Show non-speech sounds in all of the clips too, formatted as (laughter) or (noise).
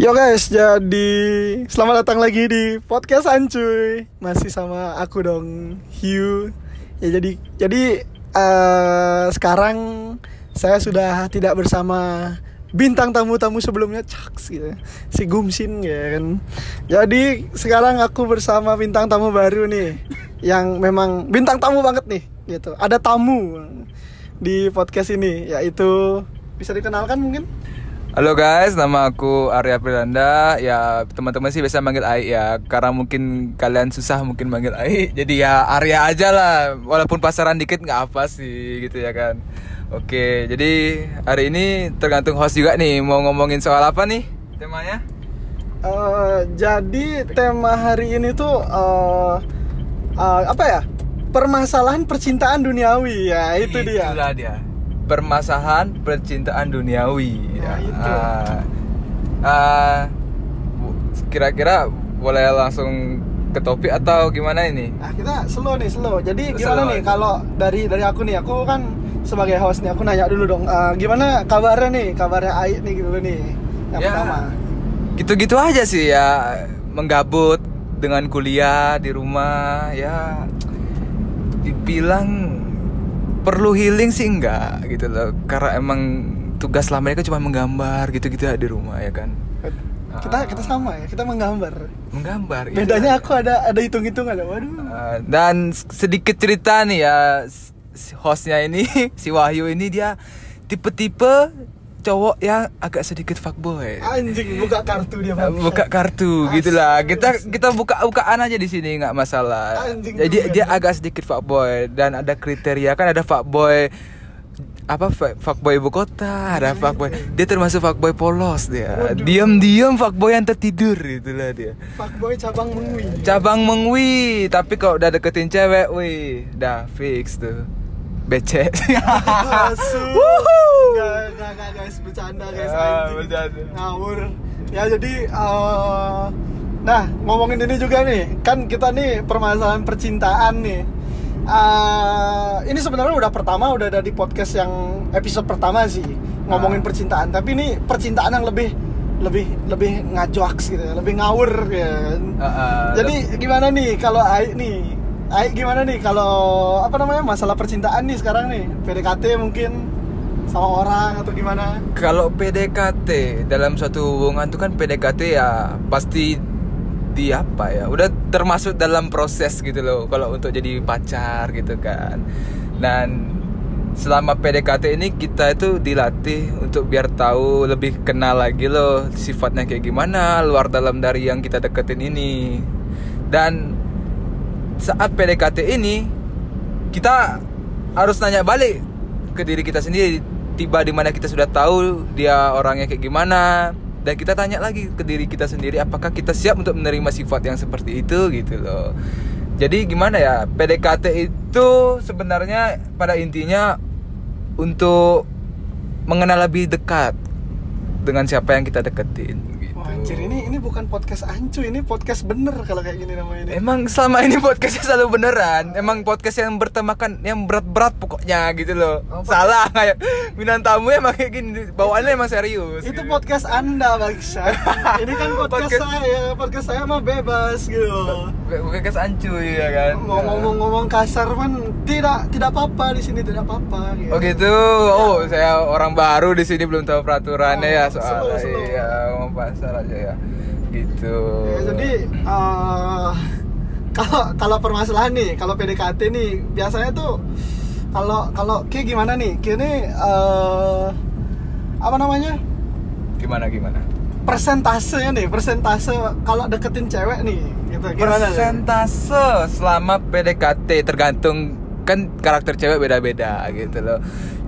Yo guys, jadi selamat datang lagi di podcast Ancuy. Masih sama aku dong, Hugh. Ya jadi jadi eh, sekarang saya sudah tidak bersama bintang tamu-tamu sebelumnya, Caks gitu. Si Gumsin ya kan. Jadi sekarang aku bersama bintang tamu baru nih yang memang bintang tamu banget nih gitu. Ada tamu di podcast ini yaitu bisa dikenalkan mungkin? Halo guys, nama aku Arya Prilanda. Ya teman-teman sih biasa manggil Ai ya, karena mungkin kalian susah mungkin manggil Ai. Jadi ya Arya aja lah, walaupun pasaran dikit nggak apa sih gitu ya kan. Oke, jadi hari ini tergantung host juga nih mau ngomongin soal apa nih temanya? Eh, jadi tema hari ini tuh eh, eh, apa ya? Permasalahan percintaan duniawi ya itu dia. Itulah dia. Permasalahan percintaan duniawi. Nah, itu. Ah, ah, bu- kira-kira boleh langsung ke topik atau gimana ini? Nah kita slow nih slow. Jadi Slow gimana nih kalau dari dari aku nih, aku kan sebagai host nih, aku nanya dulu dong. eh, gimana kabarnya nih? Kabarnya Ai nih gitu nih. Yang Ya. pertama. gitu-gitu aja sih ya menggabut dengan kuliah di rumah ya dibilang perlu healing sih enggak gitu loh karena emang tugas selama ini kan cuma menggambar gitu-gitu ya di rumah ya kan Kita kita sama ya, kita menggambar. menggambar itu Bedanya aja. aku ada ada hitung-hitung ada. Waduh. Uh, dan sedikit cerita nih ya hostnya ini (laughs) si Wahyu ini dia tipe-tipe cowok yang agak sedikit fuckboy. Anjing buka kartu dia Bang. buka kartu Astaga. gitulah kita kita buka bukaan aja di sini nggak masalah. Anjing jadi juga. dia agak sedikit fuckboy dan ada kriteria. Kan ada fuckboy apa fuckboy ibu kota ada fuckboy. Dia termasuk fuckboy polos dia. Diam-diam fuckboy yang tertidur itulah dia. Fuckboy cabang mengwi. cabang mengwi tapi kalau udah deketin cewek wih dah fix tuh Wuhu. Enggak, enggak, guys, bercanda guys. Anjing. bercanda. Ngawur. Ya jadi eh, nah, ngomongin ini juga nih. Kan kita nih permasalahan percintaan nih. Eh, ini sebenarnya udah pertama udah ada di podcast yang episode pertama sih ngomongin Ah. percintaan. Tapi ini percintaan yang lebih lebih lebih ngajoaks gitu ya, lebih ngawur ya. Ah, ah. Jadi gimana nih kalau Ai nih? Ai gimana nih kalau apa namanya masalah percintaan nih sekarang nih? PDKT mungkin sama orang atau gimana? Kalau PDKT dalam suatu hubungan itu kan PDKT ya pasti di apa ya udah termasuk dalam proses gitu loh kalau untuk jadi pacar gitu kan dan selama PDKT ini kita itu dilatih untuk biar tahu lebih kenal lagi loh sifatnya kayak gimana luar dalam dari yang kita deketin ini dan saat PDKT ini kita harus nanya balik ke diri kita sendiri. Tiba di mana kita sudah tahu dia orangnya kayak gimana. Dan kita tanya lagi ke diri kita sendiri apakah kita siap untuk menerima sifat yang seperti itu gitu loh. Jadi gimana ya PDKT itu sebenarnya pada intinya untuk mengenal lebih dekat dengan siapa yang kita deketin anjir ini ini bukan podcast ancu, ini podcast bener kalau kayak gini namanya ini. Emang selama ini podcastnya selalu beneran Emang podcast yang bertemakan Yang berat-berat pokoknya gitu loh Oh, Salah kayak Minat tamu emang kayak gini Bawaannya emang serius itu gitu. podcast Anda, Bangsa. ini kan podcast, Podcast- saya, podcast saya mah bebas gitu. Podcast ancuy ya kan ngomong-ngomong kasar kan tidak tidak apa-apa di sini tidak apa-apa gitu. Oh gitu Oh saya orang baru di sini belum tahu peraturannya Oh, ya slow, soal slow. Iya ngomong pasar aja ya Gitu Ya, jadi eh, kalau kalau permasalahan nih, kalau PDKT nih biasanya tuh kalau kalau kayak gimana nih? Kini eh apa namanya? Gimana gimana Persentasenya nih, persentase kalau deketin cewek nih, gitu. Gimana? nih? Persentase selama PDKT tergantung kan karakter cewek beda-beda gitu loh.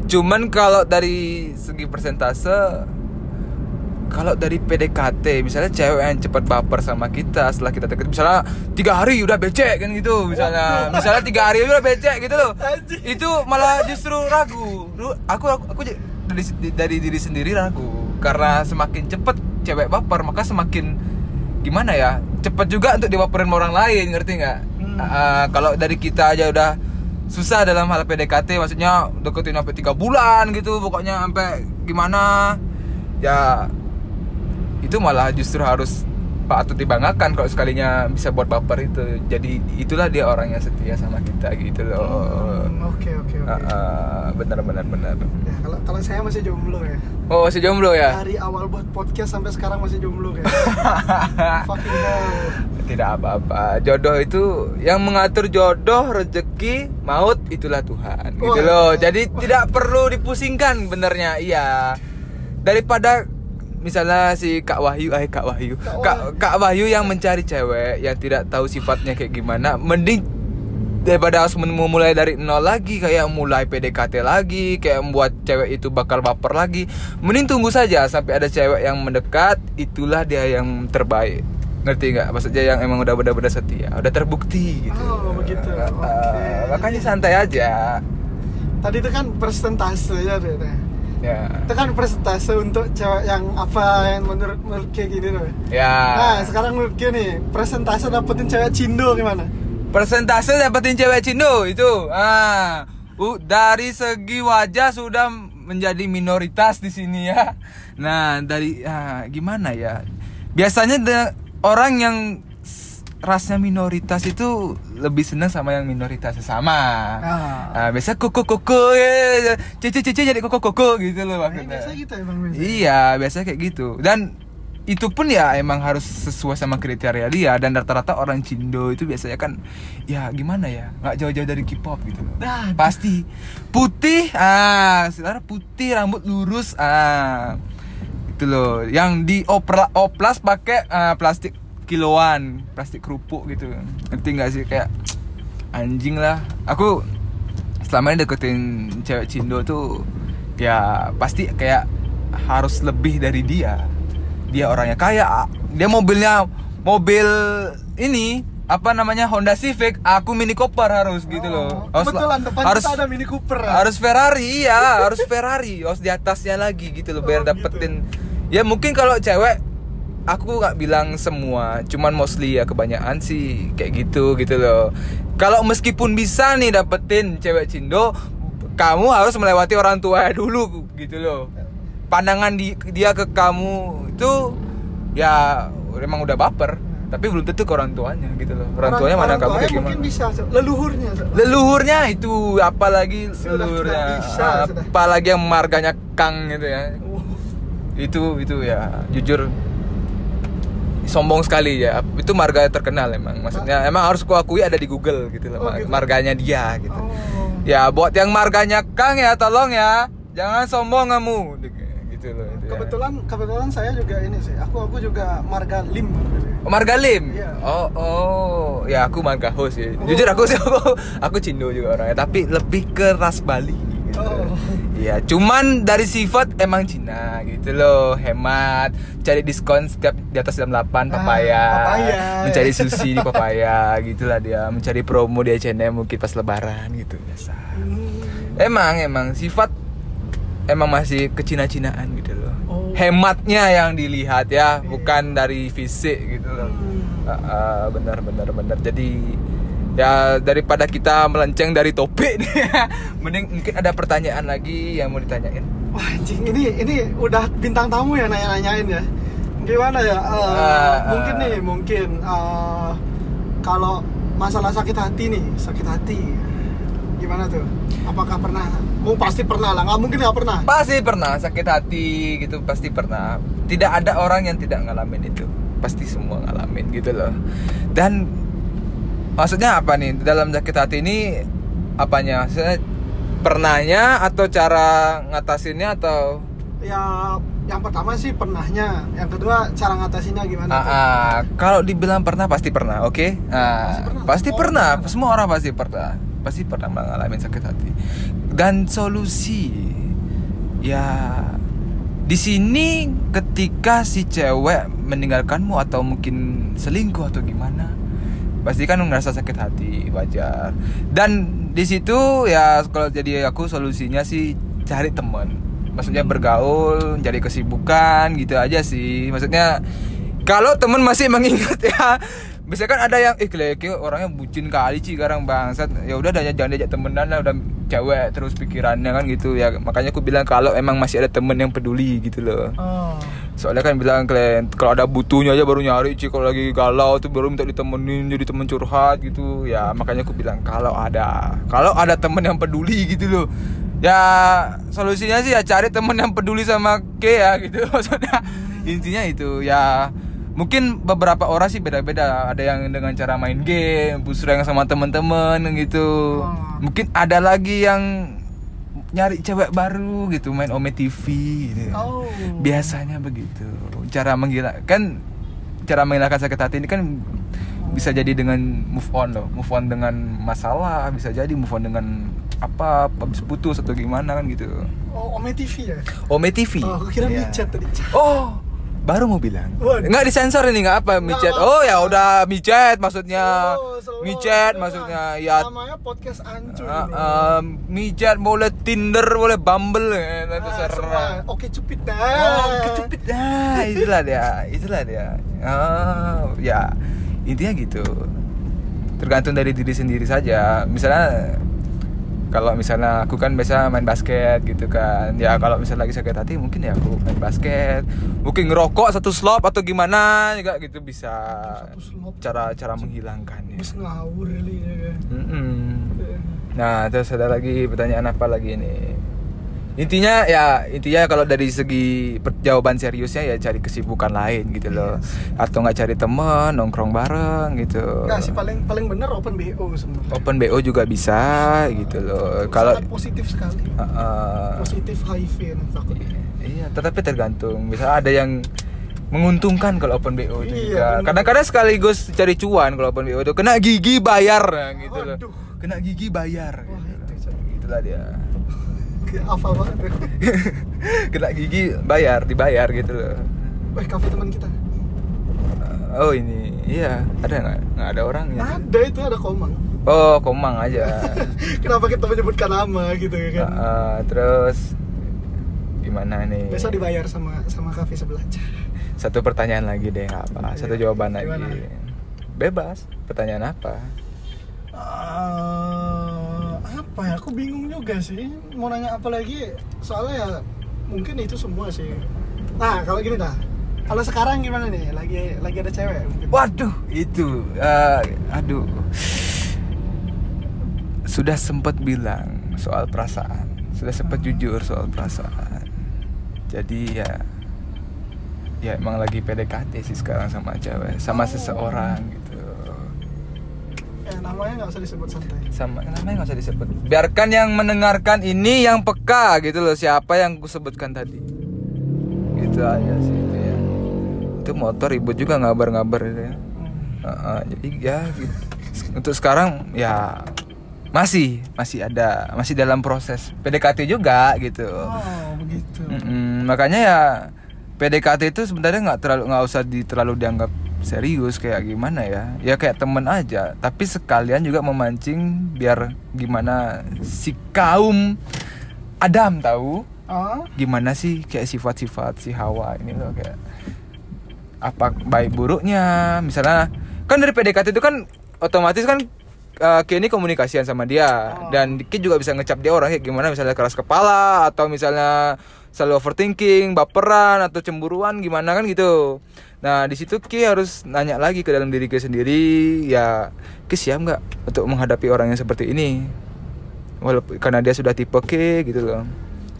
Cuman kalau dari segi persentase kalau dari PDKT misalnya cewek yang cepat baper sama kita setelah kita deket. Misalnya tiga hari udah becek kan gitu misalnya. Misalnya tiga hari udah becek gitu loh. Itu malah justru ragu. Aku aku, aku dari, dari diri sendiri ragu. Karena semakin cepet cewek baper maka semakin gimana ya cepet juga untuk dibaperin sama orang lain ngerti nggak? Hmm. Ah, kalau dari kita aja udah susah dalam hal PDKT maksudnya deketin sampai tiga bulan gitu pokoknya sampai gimana ya itu malah justru harus patut dibanggakan kalau sekalinya bisa buat baper itu jadi itulah dia orang yang setia sama kita gitu loh Hmm, Oke oke oke. Ah, ah, benar benar benar Ya, kalau kalau saya masih jomblo ya. oh masih jomblo ya Dari awal buat podcast sampai sekarang masih jomblo. (laughs) Fucking hell. tidak apa-apa jodoh itu yang mengatur jodoh rezeki maut itulah Tuhan gitu Wah. loh jadi tidak perlu dipusingkan benernya iya daripada misalnya si Kak Wahyu eh Kak Wahyu Kak Kak, Wahyu. Kak Wahyu yang mencari cewek yang tidak tahu sifatnya kayak gimana mending daripada harus memulai dari nol lagi kayak mulai PDKT lagi kayak membuat cewek itu bakal baper lagi mending tunggu saja sampai ada cewek yang mendekat itulah dia yang terbaik ngerti nggak maksudnya yang emang udah benar-benar setia udah terbukti gitu Oh, begitu. Uh, Oke. makanya santai aja Tadi itu kan persentase ya deh. Ya. Itu kan persentase untuk cewek yang apa yang menurut menurut kayak gini loh. ya. Nah sekarang menurut Kia nih persentase dapetin cewek cindo gimana? persentase dapetin cewek Cindo itu. Ah. Uh, dari segi wajah sudah menjadi minoritas di sini ya. Nah dari ah, gimana ya? Biasanya de- orang yang rasnya minoritas itu lebih senang sama yang minoritas sama Ah. ah, biasa koko koko ya cici cici jadi koko koko gitu loh Nah, maksudnya biasa gitu ya bang Min? Iya, biasanya kayak gitu. Dan itu pun ya emang harus sesuai sama kriteria dia dan rata-rata orang Cindo itu biasanya kan ya gimana ya nggak jauh-jauh dari K-pop gitu loh. Nah, Pasti putih, ah, saudara putih rambut lurus, ah, itu loh. Yang di opla, oplas pakai ah, plastik kiloan, plastik kerupuk gitu. Ngerti nggak sih kayak anjing lah. Aku selama ini deketin cewek Cindo tuh ya pasti kayak harus lebih dari dia. Dia orangnya kaya, dia mobilnya mobil ini apa namanya Honda Civic, aku Mini Cooper harus gitu loh. Oh, Harus- kebetulan depan harus kita ada Mini Cooper. ya? harus Ferrari iya harus (laughs) Ferrari harus di atasnya lagi gitu loh Oh, biar dapetin ya mungkin kalau cewek aku nggak bilang semua cuman mostly ya kebanyakan sih kayak gitu gitu loh. Kalau meskipun bisa nih dapetin cewek cindo kamu harus melewati orang tua dulu gitu loh. Pandangan di, dia ke kamu itu ya emang udah baper tapi belum tentu ke orang tuanya gitu loh. Orang, tuanya mana kamu tuanya kayak gimana? mungkin bisa leluhurnya so. leluhurnya itu apalagi Sudah leluhurnya. bisa, Ah, sudah. apalagi yang marganya Kang gitu ya. Uh, itu itu ya jujur sombong sekali ya itu marga terkenal emang maksudnya emang harus kuakui ada di Google gitu Oh, loh mar- gitu. marganya dia gitu oh. ya buat yang marganya Kang ya tolong ya jangan sombong kamu gitu loh itu ya. kebetulan kebetulan saya juga ini sih aku aku juga marga lim Oh, Marga Lim. Iya. Oh, oh. Ya aku Marga Ho sih. Oh. Jujur aku sih (laughs) aku, aku Cindo juga orangnya, tapi lebih ke ras Bali gitu. Oh. Iya, cuman dari sifat emang Cina gitu loh, hemat, cari diskon setiap di atas jam 8 papaya. papaya. Mencari sushi di papaya gitulah dia, mencari promo di H&M mungkin pas lebaran gitu biasa. Hmm. Emang emang sifat emang masih kecina-cinaan gitu loh. Oh. Hematnya yang dilihat ya, bukan dari fisik gitu loh. Hmm. Ah, ah, benar benar benar. Jadi ya daripada kita melenceng dari topik nih, (laughs) mending mungkin ada pertanyaan lagi yang mau ditanyain. Wah anjing ini ini udah bintang tamu ya nanya-nanyain ya. Gimana ya? Ah, ah. mungkin nih mungkin eh, kalau masalah sakit hati nih sakit hati gimana tuh? Apakah pernah? Mau pasti pernah lah. Nggak mungkin nggak pernah. Pasti pernah sakit hati gitu, pasti pernah. Tidak ada orang yang tidak ngalamin itu. Pasti semua ngalamin gitu loh. Dan maksudnya apa nih dalam sakit hati ini apanya? Maksudnya pernahnya atau cara ngatasinnya atau Ya yang pertama sih pernahnya. Yang kedua cara ngatasinnya gimana? Ah, ah, kalau dibilang pernah pasti pernah, oke? Ah, Pasti pernah. pasti Semua pernah. orang pernah. Semua orang pasti pernah. Pasti pernah mengalami sakit hati. Dan solusi ya di sini ketika si cewek meninggalkanmu atau mungkin selingkuh atau gimana, pasti kan ngerasa sakit hati, wajar. Dan di situ ya kalau jadi aku solusinya sih cari teman. Maksudnya bergaul, cari kesibukan gitu aja sih. Maksudnya kalau temen masih mengingat (laughs) ya biasanya kan ada yang eh keleke orangnya bucin kali sih sekarang bangsat ya udah dah jangan diajak temenan lah udah cewek terus pikirannya kan gitu ya makanya aku bilang kalau emang masih ada temen yang peduli gitu loh Oh. Soalnya kan bilang klien kalau ada butuhnya aja baru nyari sih kalau lagi galau tuh baru minta ditemenin jadi temen curhat gitu. Ya makanya aku bilang kalau ada kalau ada temen yang peduli gitu loh. Ya solusinya sih ya cari temen yang peduli sama ke ya gitu. (laughs) Maksudnya intinya itu ya mungkin beberapa orang sih beda-beda. Ada yang dengan cara main game pusreng sama temen-temen gitu. Oh. mungkin ada lagi yang nyari cewek baru gitu main Ome TV gitu Oh. biasanya begitu cara menggila kan cara menghilangkan sakit hati ini kan bisa jadi dengan move on loh move on dengan masalah bisa jadi move on dengan apa habis putus atau gimana kan gitu Oh, Ome TV ya? Ome TV Oh, aku kira Iya. micet tadi. oh baru mau bilang Waduh. nggak disensor ini nggak apa micet oh ya udah micet maksudnya slow. Micet maksudnya ya Namanya podcast ancuy. Uh, bro. um, micet boleh Tinder boleh Bumble ya, Ah, serah. semua. Oke cupid dah. Oh, kecupit dah. Itulah dia, itulah dia. Oh, ya intinya gitu. Tergantung dari diri sendiri saja. Misalnya kalau misalnya aku kan biasa main basket gitu kan ya kalau misalnya lagi sakit hati mungkin ya aku main basket mungkin ngerokok satu slop atau gimana juga gitu bisa cara cara menghilangkan ya ya. kan. Mm-mm. Nah, terus ada lagi pertanyaan apa lagi nih? Intinya ya intinya kalau dari segi jawaban seriusnya ya cari kesibukan lain gitu loh. Atau nggak cari temen nongkrong bareng gitu. Enggak sih paling paling bener open BO sebenarnya. Open BO juga bisa gitu loh. Kalau positif sekali. Uh, uh, Positif HIV takutnya. Iya, tetapi tergantung. Bisa ada yang menguntungkan kalau open BO itu Iya, juga. Kadang-kadang sekaligus cari cuan kalau open BO itu kena gigi bayar gitu loh. Waduh. Kena gigi bayar. Wah, gitu. itu. Itulah dia. Hafal banget (laughs) kena gigi bayar dibayar gitu loh Wah, kafe teman kita. oh ini iya ada nggak nggak ada orangnya Ada itu ada komang. oh komang aja (laughs) Kenapa kita menyebutkan nama gitu ya kan? Ah, terus gimana nih Besok dibayar sama sama kafe sebelah. satu pertanyaan lagi deh nggak apa satu Iya. jawaban Gimana? lagi bebas pertanyaan apa Eh, apa ya? Aku bingung juga sih. Mau nanya apa lagi? Soalnya ya mungkin itu semua sih. Nah, kalau gini dah. Kalau sekarang gimana nih? Lagi lagi ada cewek mungkin. waduh itu eh, aduh sudah sempat bilang soal perasaan sudah sempat jujur soal perasaan jadi ya ya emang lagi PDKT sih sekarang sama cewek sama Oh. seseorang gitu namanya nggak usah disebut santai. sama namanya nggak usah disebut biarkan yang mendengarkan ini yang peka gitu loh siapa yang ku sebutkan tadi gitu aja sih itu ya itu motor ribut juga ngabar-ngabar itu ya Hmm. Heeh, jadi ya gitu. untuk sekarang ya masih masih ada masih dalam proses PDKT juga gitu Oh, begitu. Mm-mm, makanya ya PDKT itu sebenarnya nggak terlalu nggak usah di, terlalu dianggap serius kayak gimana ya? Ya kayak temen aja tapi sekalian juga memancing biar gimana si kaum Adam tahu Oh, gimana sih kayak sifat-sifat si Hawa ini loh kayak apa baik buruknya. Misalnya kan dari PDKT itu kan otomatis kan uh, ini komunikasian sama dia Oh. dan Ki juga bisa ngecap dia orang kayak gimana misalnya keras kepala atau misalnya selalu overthinking baperan atau cemburuan gimana kan gitu nah di situ Ki harus nanya lagi ke dalam diri Ki sendiri ya Ki siap nggak untuk menghadapi orang yang seperti ini? Walaupun karena dia sudah tipe K gitu loh.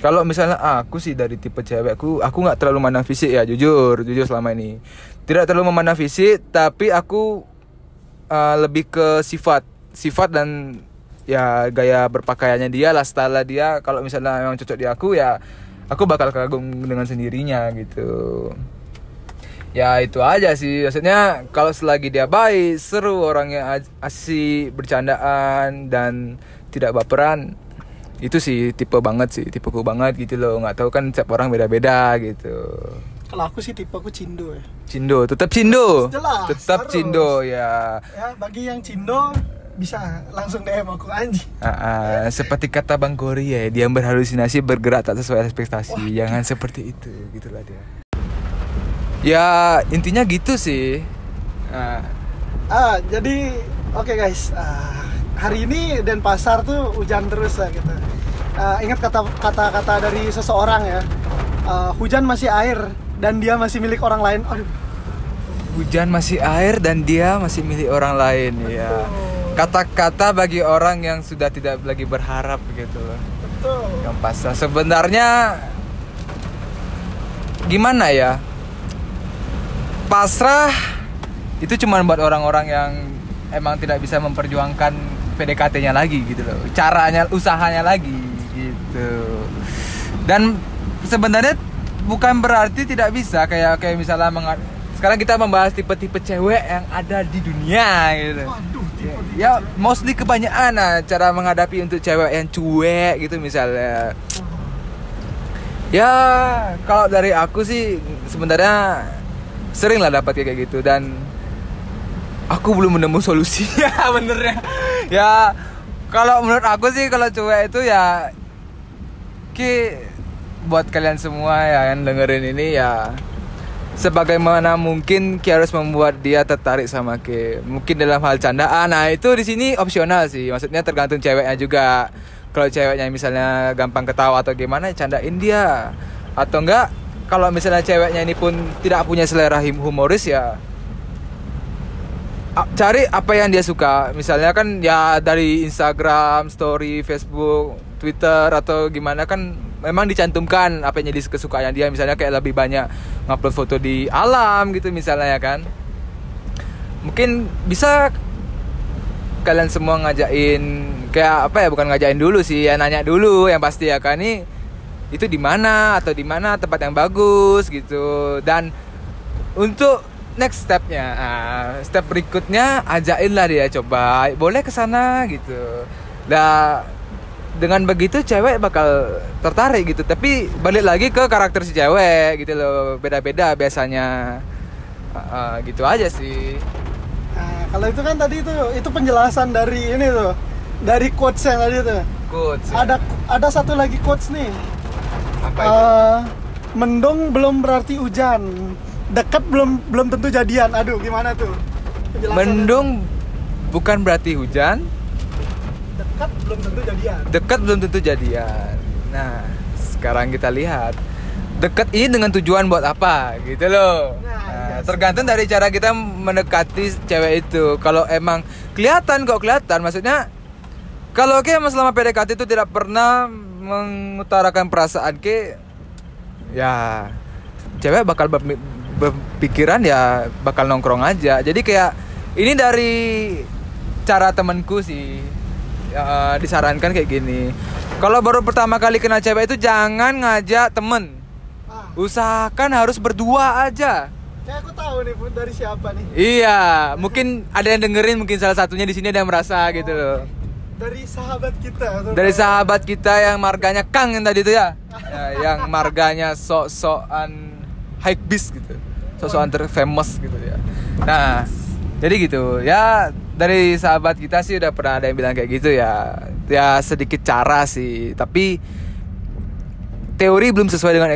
Kalau misalnya aku sih dari tipe cewek aku aku nggak terlalu memandang fisik ya jujur jujur selama ini. Tidak terlalu memandang fisik tapi aku uh, lebih ke sifat sifat dan ya gaya berpakaiannya dia lah style dia. Kalau misalnya memang cocok di aku ya aku bakal kagum dengan sendirinya gitu ya itu aja sih maksudnya kalau selagi dia baik seru orangnya as- asik bercandaan dan tidak baperan itu sih tipe banget sih tipeku banget gitu loh nggak tahu kan setiap orang beda-beda gitu kalau aku sih tipe aku cindo ya. cindo tetap cindo Jelas, tetap harus. cindo ya Ya, bagi yang cindo bisa langsung DM aku anjing. Ah, seperti kata Bang Gori ya, dia berhalusinasi bergerak tak sesuai ekspektasi. Wah. Jangan seperti itu, gitulah dia. Ya intinya gitu sih. Nah, Ah, jadi oke guys, Ah, hari ini Denpasar tuh hujan terus lah gitu. Ah, ingat kata kata-kata dari seseorang ya, Ah, hujan masih air dan dia masih milik orang lain. Aduh, Hujan masih air dan dia masih milik orang lain ya. Kata-kata bagi orang yang sudah tidak lagi berharap gitu loh. betul. Yang pasrah sebenarnya gimana ya? Pasrah itu cuma buat orang-orang yang emang tidak bisa memperjuangkan PDKT-nya lagi gitu loh. Caranya, usahanya lagi gitu. Dan sebenarnya bukan berarti tidak bisa kayak kayak misalnya menga- sekarang kita membahas tipe-tipe cewek yang ada di dunia gitu. Waduh, tipe Ya, mostly kebanyakan nah, cara menghadapi untuk cewek yang cuek gitu misalnya. Ya, kalau dari aku sih sebenarnya sering lah dapat kayak gitu dan aku belum menemu solusinya (laughs) benernya. Ya, kalau menurut aku sih kalau cuek itu ya ki buat kalian semua ya yang dengerin ini ya sebagaimana mungkin Ki harus membuat dia tertarik sama Ki. Mungkin dalam hal candaan. Nah, itu di sini opsional sih. Maksudnya tergantung ceweknya juga. Kalau ceweknya misalnya gampang ketawa atau gimana, candain dia. Atau enggak kalau misalnya ceweknya ini pun tidak punya selera humoris ya cari apa yang dia suka. Misalnya kan ya dari Instagram, story, Facebook, Twitter atau gimana kan memang dicantumkan apa yang jadi kesukaan dia. Misalnya kayak lebih banyak ngupload foto di alam gitu misalnya ya kan. Mungkin bisa kalian semua ngajain kayak apa ya bukan ngajain dulu sih ya nanya dulu yang pasti ya kan nih itu di mana atau di mana tempat yang bagus gitu dan untuk next stepnya ah, step berikutnya ajain lah dia coba boleh ke sana gitu nah dengan begitu cewek bakal tertarik gitu tapi balik lagi ke karakter si cewek gitu loh beda-beda biasanya ah, gitu aja sih Nah, kalau itu kan tadi itu itu penjelasan dari ini tuh. Dari quotes yang tadi tuh. good sih. Ada ada satu lagi quotes nih. Apa itu Eh, mendung belum berarti hujan. Dekat belum belum tentu jadian. Aduh, gimana tuh? Penjelasannya. mendung bukan berarti hujan dekat belum tentu jadian. dekat belum tentu jadian. Nah, sekarang kita lihat dekat ini dengan tujuan buat apa gitu loh. Nah, Nah, iya tergantung dari cara kita mendekati cewek itu. Kalau emang kelihatan kok kelihatan, maksudnya kalau ke emang selama PDKT itu tidak pernah mengutarakan perasaan ke, ya cewek bakal berpikiran ya bakal nongkrong aja. Jadi kayak ini dari cara temanku sih ya, disarankan kayak gini. Kalau baru pertama kali kenal cewek itu jangan ngajak temen. Ah, Usahakan harus berdua aja. kayak aku tahu nih Bu, dari siapa nih. Iya, mungkin ada yang dengerin, mungkin salah satunya di sini ada yang merasa gitu loh. Dari sahabat kita. Dari sahabat kita yang marganya Kang yang tadi itu ya, Ya, yang marganya sok-sokan high beast gitu, sok-sokan terfamous gitu ya. Nah, jadi gitu ya dari sahabat kita sih udah pernah ada yang bilang kayak gitu ya, ya sedikit cara sih, tapi teori belum sesuai dengan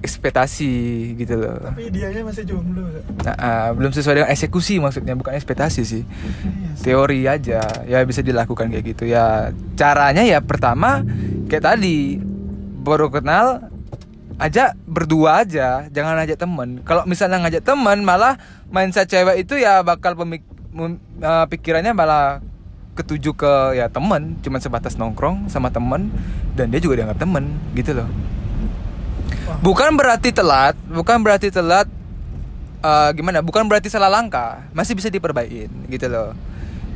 ekspektasi gitu loh. Tapi dianya masih jomblo. Nah, ah, belum sesuai dengan eksekusi maksudnya bukan ekspektasi sih Iya sih. teori aja ya bisa dilakukan kayak gitu ya caranya ya pertama kayak tadi baru kenal aja berdua aja jangan ajak temen kalau misalnya ngajak temen malah mindset cewek itu ya bakal pemik eh, pikirannya malah ketuju ke ya temen cuman sebatas nongkrong sama temen dan dia juga dianggap temen gitu loh. Bukan berarti telat bukan berarti telat eh, gimana bukan berarti salah langkah. Masih bisa diperbaikin gitu loh.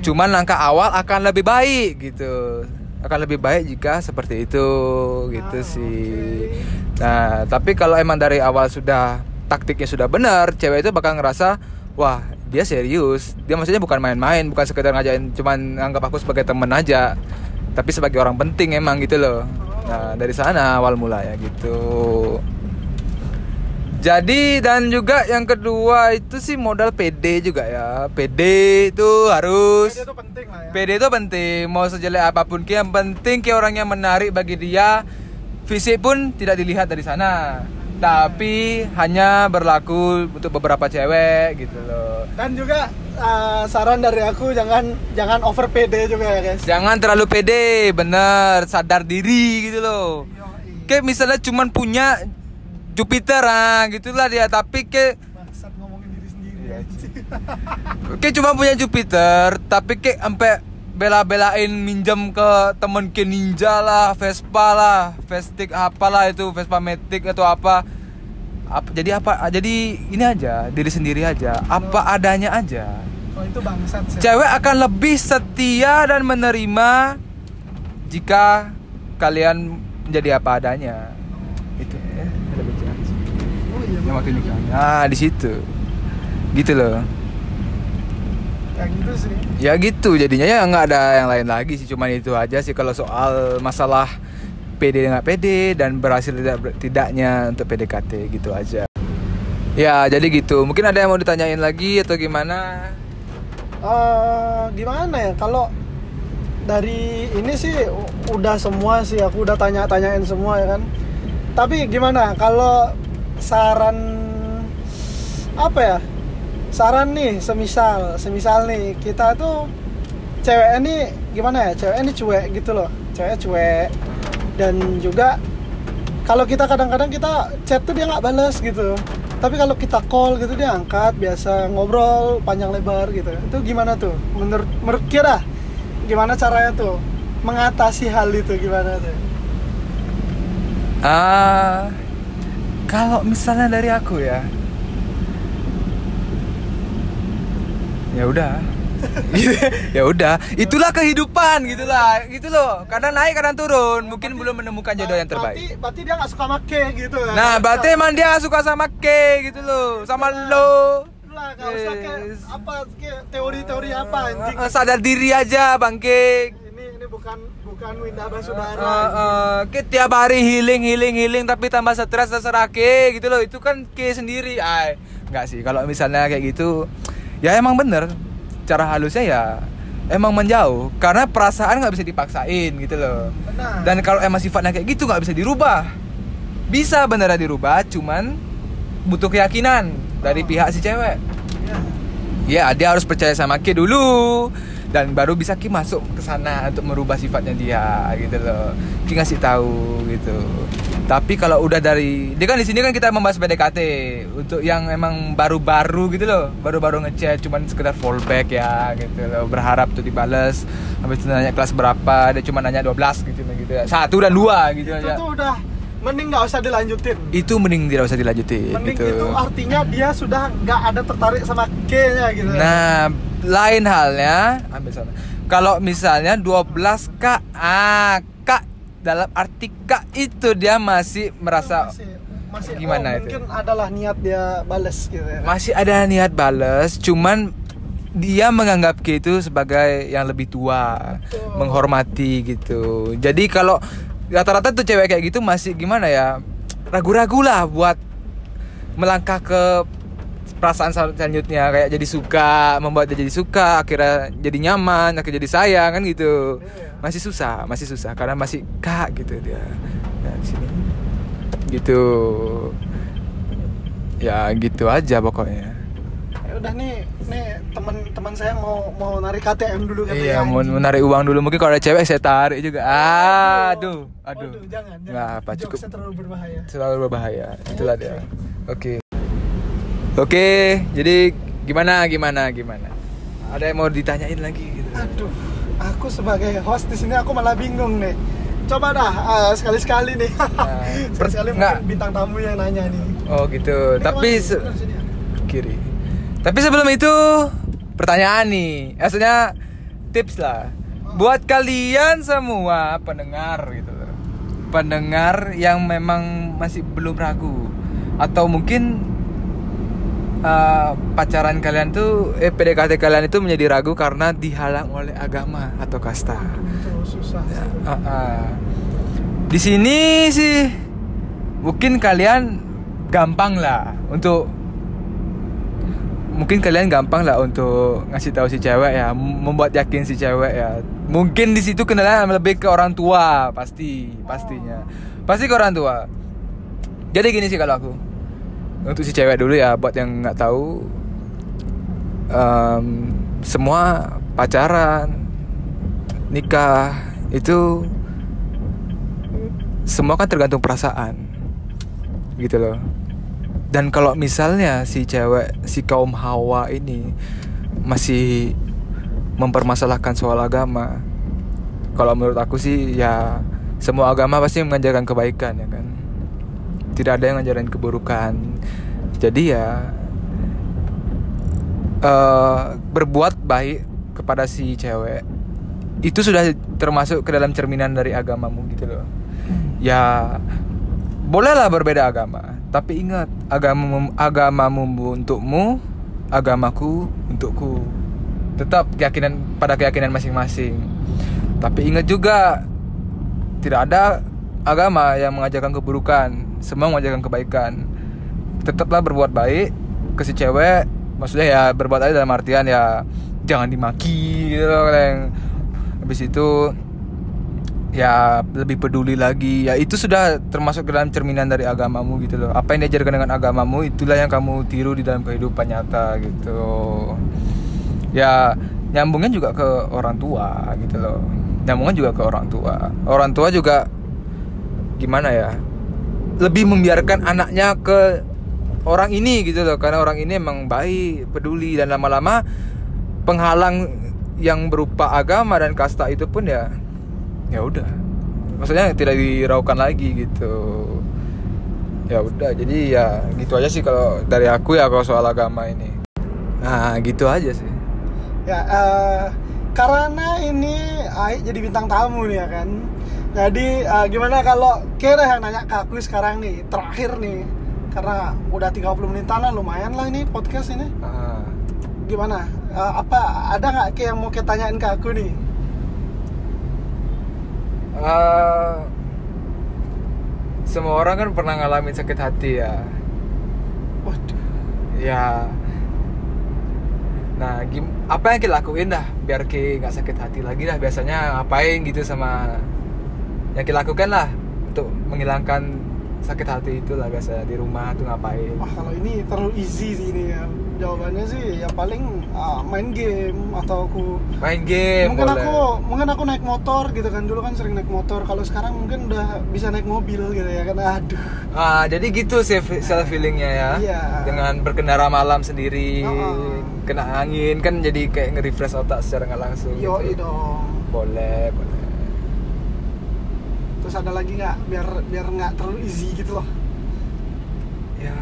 Cuman langkah awal akan lebih baik gitu. Akan lebih baik jika seperti itu gitu Ah, sih. oke. nah tapi kalau emang dari awal sudah taktiknya sudah benar cewek itu bakal ngerasa wah dia serius. Dia maksudnya bukan main-main bukan sekedar ngajain cuman anggap aku sebagai temen aja. Tapi sebagai orang penting emang gitu loh nah dari sana awal mulanya gitu jadi dan juga yang kedua itu sih modal PD juga ya. PD itu harus Itu penting lah ya. PD itu penting. Mau sejelek apa pun ki yang penting ki orangnya menarik bagi dia. Fisik pun tidak dilihat dari sana. Tapi hanya berlaku untuk beberapa cewek gitu loh. Dan juga uh, saran dari aku jangan jangan over pede juga ya guys Jangan terlalu pede, bener, sadar diri gitu loh. Kayak misalnya cuman punya Jupiter ah, gitulah dia, tapi kayak Bangsat ngomongin diri sendiri anjing. (laughs) kayak cuma punya Jupiter, tapi kayak sampai bela-belain minjam ke temen ke ninja lah, Vespa lah, Vestik apalah itu, Vespa Matic atau apa. Apa jadi apa? Jadi ini aja, diri sendiri aja, apa adanya aja. oh itu bangsat sih Cewek akan lebih setia dan menerima jika kalian menjadi apa adanya. Itu ya, ada bacaan. oh iya Yang waktu bener. nikah. Nah, di situ. Gitu loh. kayak gitu sih Ya gitu jadinya ya nggak ada yang lain lagi sih cuman itu aja sih kalau soal masalah PD nggak PD dan berhasil tidak tidaknya untuk PDKT gitu aja. Ya jadi gitu. Mungkin ada yang mau ditanyain lagi atau gimana? Eh, gimana ya? Kalau dari ini sih udah semua sih. Aku udah tanya-tanyain semua ya kan? Tapi gimana? Kalau saran apa ya? Saran nih semisal semisal nih kita tuh cewek ini gimana ya? Cewek ini cuek gitu loh. Cewek cuek dan juga kalau kita kadang-kadang kita chat tuh dia nggak balas gitu. Tapi kalau kita call gitu dia angkat biasa ngobrol panjang lebar gitu. Itu gimana tuh? Menurut menurut kira gimana caranya tuh mengatasi hal itu gimana tuh? Ah kalau misalnya dari aku ya ya udah ya udah itulah kehidupan gitulah gitu loh kadang naik kadang turun mungkin belum menemukan jodoh yang terbaik berarti, berarti dia nggak suka make gitu ya Nah, berarti emang dia suka sama K gitu loh, sama lo. lah nggak usah Yes. apa teori-teori apa anjing Eh, sadar diri aja, Bang K. ini ini bukan bukan Winda Basudara eh, K tiap hari healing, healing, healing, tapi tambah stres terserah K gitu loh. Itu kan K sendiri, ay. Enggak sih, kalau misalnya kayak gitu, ya emang bener. Cara halusnya ya emang menjauh, karena perasaan nggak bisa dipaksain gitu loh. benar Dan kalau emang sifatnya kayak gitu nggak bisa dirubah. Bisa beneran dirubah, cuman butuh keyakinan dari Oh. pihak si cewek. Ya. Ya, dia harus percaya sama Ki dulu dan baru bisa Ki masuk ke sana untuk merubah sifatnya dia gitu loh. Ki ngasih tahu gitu. Tapi kalau udah dari dia kan di sini kan kita membahas PDKT untuk yang emang baru-baru gitu loh, baru-baru ngechat cuman sekedar fallback ya gitu loh, berharap tuh dibales. Habis itu nanya kelas berapa, dia cuma nanya 12 gitu gitu ya. Satu dan dua gitu itu aja. tuh udah mending nggak usah dilanjutin Itu mending tidak usah dilanjutin mending gitu. itu artinya dia sudah nggak ada tertarik sama K-nya gitu Nah, lain halnya ambil sana. Kalau misalnya 12 Kak, ah, Kak dalam arti Kak itu dia masih merasa masih, masih Gimana oh, itu? mungkin adalah niat dia bales gitu ya masih ada niat bales, cuman dia menganggap K itu sebagai yang lebih tua, Betul. menghormati gitu. Jadi kalau rata-rata tuh cewek kayak gitu masih gimana ya? Ragu-ragu lah buat melangkah ke perasaan sel- selanjutnya kayak jadi suka, membuat dia jadi suka, akhirnya jadi nyaman, akhirnya jadi sayang kan gitu. Iya. Masih susah, masih susah karena masih kak gitu dia. Nah, di sini. Gitu. Ya gitu aja pokoknya. ya udah nih nih teman-teman saya mau mau narik KTM dulu katanya Iya, mau anjing. menarik uang dulu. Mungkin kalau ada cewek saya tarik juga. Aduh, aduh. Waduh, jangan, jangan. Nggak apa, cukup. Jokesnya terlalu berbahaya. Selalu berbahaya. Itulah dia. Oke. Oke, jadi gimana gimana gimana? Ada yang mau ditanyain lagi gitu? Aduh, aku sebagai host di sini aku malah bingung nih. Coba dah eh, sekali-sekali nih. Nah, (laughs) sekali-sekali mungkin bintang tamu yang nanya nih. Oh gitu. Ini Tapi se- kiri. Tapi sebelum itu pertanyaan nih. Maksudnya tips lah. Buat kalian semua pendengar gitu loh. Pendengar yang memang masih belum ragu atau mungkin uh, pacaran kalian tuh eh PDKT kalian itu menjadi ragu karena dihalang oleh agama atau kasta. Itu susah. Ya, ah, ah. Di sini sih mungkin kalian gampang lah untuk mungkin kalian gampang lah untuk ngasih tahu si cewek ya, membuat yakin si cewek ya. Mungkin di situ kendala lebih ke orang tua pasti, pastinya. Pasti ke orang tua. Jadi gini sih kalau aku. Untuk si cewek dulu ya buat yang nggak tahu em, semua pacaran nikah itu semua kan tergantung perasaan gitu loh. Dan kalau misalnya si cewek si kaum hawa ini masih mempermasalahkan soal agama kalau menurut aku sih ya semua agama pasti mengajarkan kebaikan ya kan tidak ada yang ngajarin keburukan. Jadi ya eh, berbuat baik kepada si cewek itu sudah termasuk ke dalam cerminan dari agamamu gitu loh. Ya bolehlah berbeda agama tapi ingat agamamu agamamu untukmu agamaku untukku. Tetap keyakinan pada keyakinan masing-masing. Tapi ingat juga tidak ada agama yang mengajarkan keburukan semua mengajarkan kebaikan. Tetaplah berbuat baik ke si cewek maksudnya ya berbuat baik dalam artian ya jangan dimaki gitu loh yang habis itu ya lebih peduli lagi. Ya itu sudah termasuk dalam cerminan dari agamamu gitu loh. Apa yang diajarkan dengan agamamu itulah yang kamu tiru di dalam kehidupan nyata gitu. Ya nyambungnya juga ke orang tua gitu loh. Nyambungnya juga ke orang tua. Orang tua juga gimana ya lebih membiarkan anaknya ke orang ini gitu loh. Karena orang ini emang baik peduli dan lama-lama penghalang yang berupa agama dan kasta itu pun ya ya udah. Maksudnya tidak diraukan lagi gitu. Ya udah jadi ya gitu aja sih kalau dari aku ya kalau soal agama ini. Nah gitu aja sih. Ya, eh, karena ini Ai jadi bintang tamu nih ya kan. Jadi eh, gimana kalau kira yang nanya ke aku sekarang nih, terakhir nih. Karena udah 30 menitan lah lumayan lah ini podcast ini. Ah. Gimana? Eh, apa ada nggak Ki yang mau kita tanyain ke aku nih? Eh, semua orang kan pernah ngalamin sakit hati ya Waduh. ya nah gim apa yang kita lakuin dah biar ki nggak sakit hati lagi dah biasanya ngapain gitu sama yang kita lakukan lah untuk menghilangkan sakit hati itu lah biasa di rumah tuh ngapain Wah kalau ini terlalu easy sih ini ya. Jawabannya sih ya paling ah, main game atau aku main game mungkin boleh. aku mungkin aku naik motor gitu kan dulu kan sering naik motor kalau sekarang mungkin udah bisa naik mobil gitu ya kan aduh ah jadi gitu self self feelingnya ya Iya. dengan berkendara malam sendiri Oh. kena angin kan jadi kayak nge-refresh otak secara nggak langsung yo gitu. dong boleh boleh terus ada lagi nggak? Biar biar nggak terlalu easy gitu loh. Ya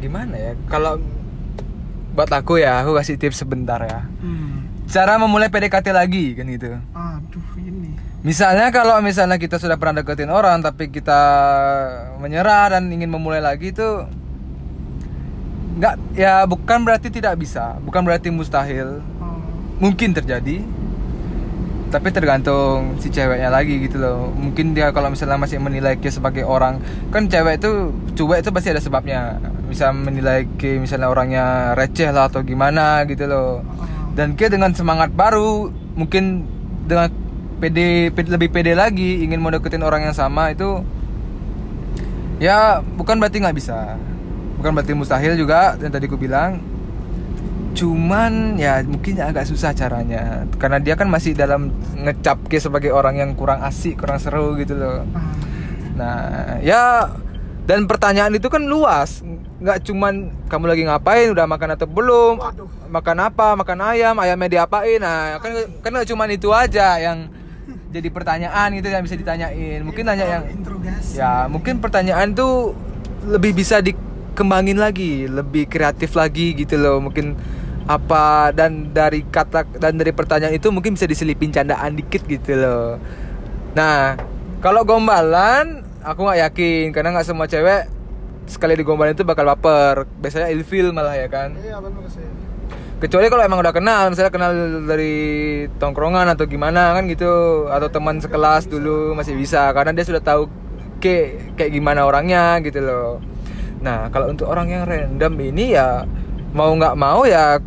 gimana ya? Kalau buat aku ya aku kasih tips sebentar ya. Hmm. cara memulai PDKT lagi kan gitu. Aduh ini. Misalnya kalau misalnya kita sudah pernah deketin orang tapi kita menyerah dan ingin memulai lagi itu nggak ya bukan berarti tidak bisa. Bukan berarti mustahil. Oh. mungkin terjadi tapi tergantung si ceweknya lagi gitu loh. Mungkin dia kalau misalnya masih menilai dia sebagai orang kan cewek itu cuek itu pasti ada sebabnya. Bisa menilai ke misalnya orangnya receh lah atau gimana gitu loh. Oh. dan dia dengan semangat baru mungkin dengan pede, pede- lebih pede lagi ingin mau deketin orang yang sama itu ya bukan berarti nggak bisa. Bukan berarti mustahil juga yang tadi ku bilang cuman ya mungkin agak susah caranya. Karena dia kan masih dalam ngecap ke sebagai orang yang kurang asik kurang seru gitu loh. Ah. nah ya dan pertanyaan itu kan luas. Nggak cuman kamu lagi ngapain udah makan atau belum Waduh. makan apa makan ayam ayamnya diapain. Nah kan kan nggak cuman itu aja yang jadi pertanyaan gitu yang bisa ditanyain. Mungkin nanya yang ya mungkin pertanyaan tuh lebih bisa dikembangin lagi lebih kreatif lagi gitu loh. Mungkin apa dan dari kata dan dari pertanyaan itu mungkin bisa diselipin candaan dikit gitu loh. Nah kalau gombalan aku nggak yakin. Karena nggak semua cewek sekali digombalin itu bakal baper. Biasanya ilfil malah ya kan? Iya benar sih. Kecuali kalau emang udah kenal misalnya kenal dari tongkrongan atau gimana kan gitu. Atau teman sekelas dulu masih bisa. Karena dia sudah tahu ke kayak gimana orangnya gitu loh. Nah kalau untuk orang yang random ini ya mau nggak mau ya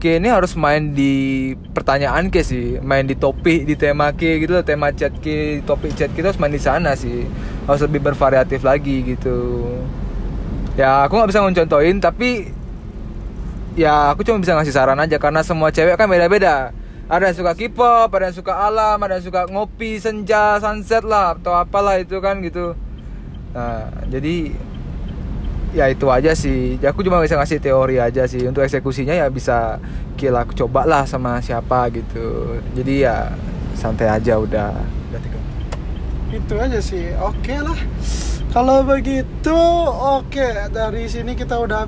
ke ini harus main di pertanyaan ke sih. Main di topik di tema ke gitu loh tema chat ke topik chat kita harus main di sana sih. Harus lebih bervariatif lagi gitu. Ya aku nggak bisa ngoncontohin tapi ya aku cuma bisa ngasih saran aja karena semua cewek kan beda-beda. Ada yang suka K-pop ada yang suka alam ada yang suka ngopi senja sunset lah atau apalah itu kan gitu. Nah jadi ya itu aja sih. Ya, aku cuma bisa ngasih teori aja sih. Untuk eksekusinya ya bisa kira aku coba lah sama siapa gitu. Jadi ya santai aja udah. Tiga. itu aja sih. Oke lah. Kalau begitu oke. Dari sini kita udah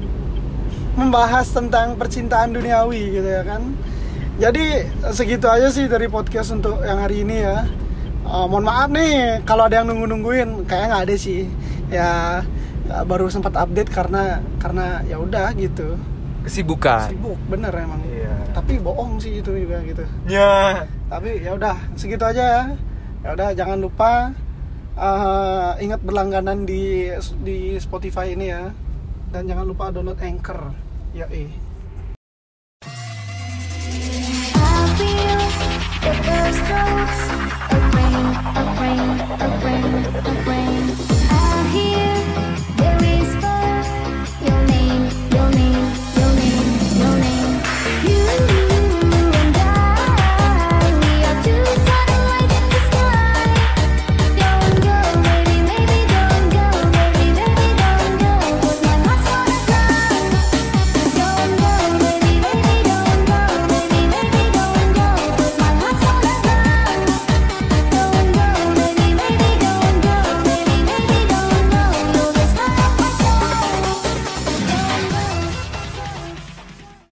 membahas tentang percintaan duniawi gitu ya kan. Jadi segitu aja sih dari podcast untuk yang hari ini ya. Eh, mohon maaf nih kalau ada yang nunggu nungguin kayaknya nggak ada sih. Ya, baru sempat update karena karena ya udah gitu. Kesibukan. Sibuk bener emang. Yeah. tapi bohong sih itu juga gitu. Ya. Tapi ya udah segitu aja ya. ya udah jangan lupa uh, ingat berlangganan di di Spotify ini ya. Dan jangan lupa download Anchor. Ya eh a rain, a rain, a rain, a rain.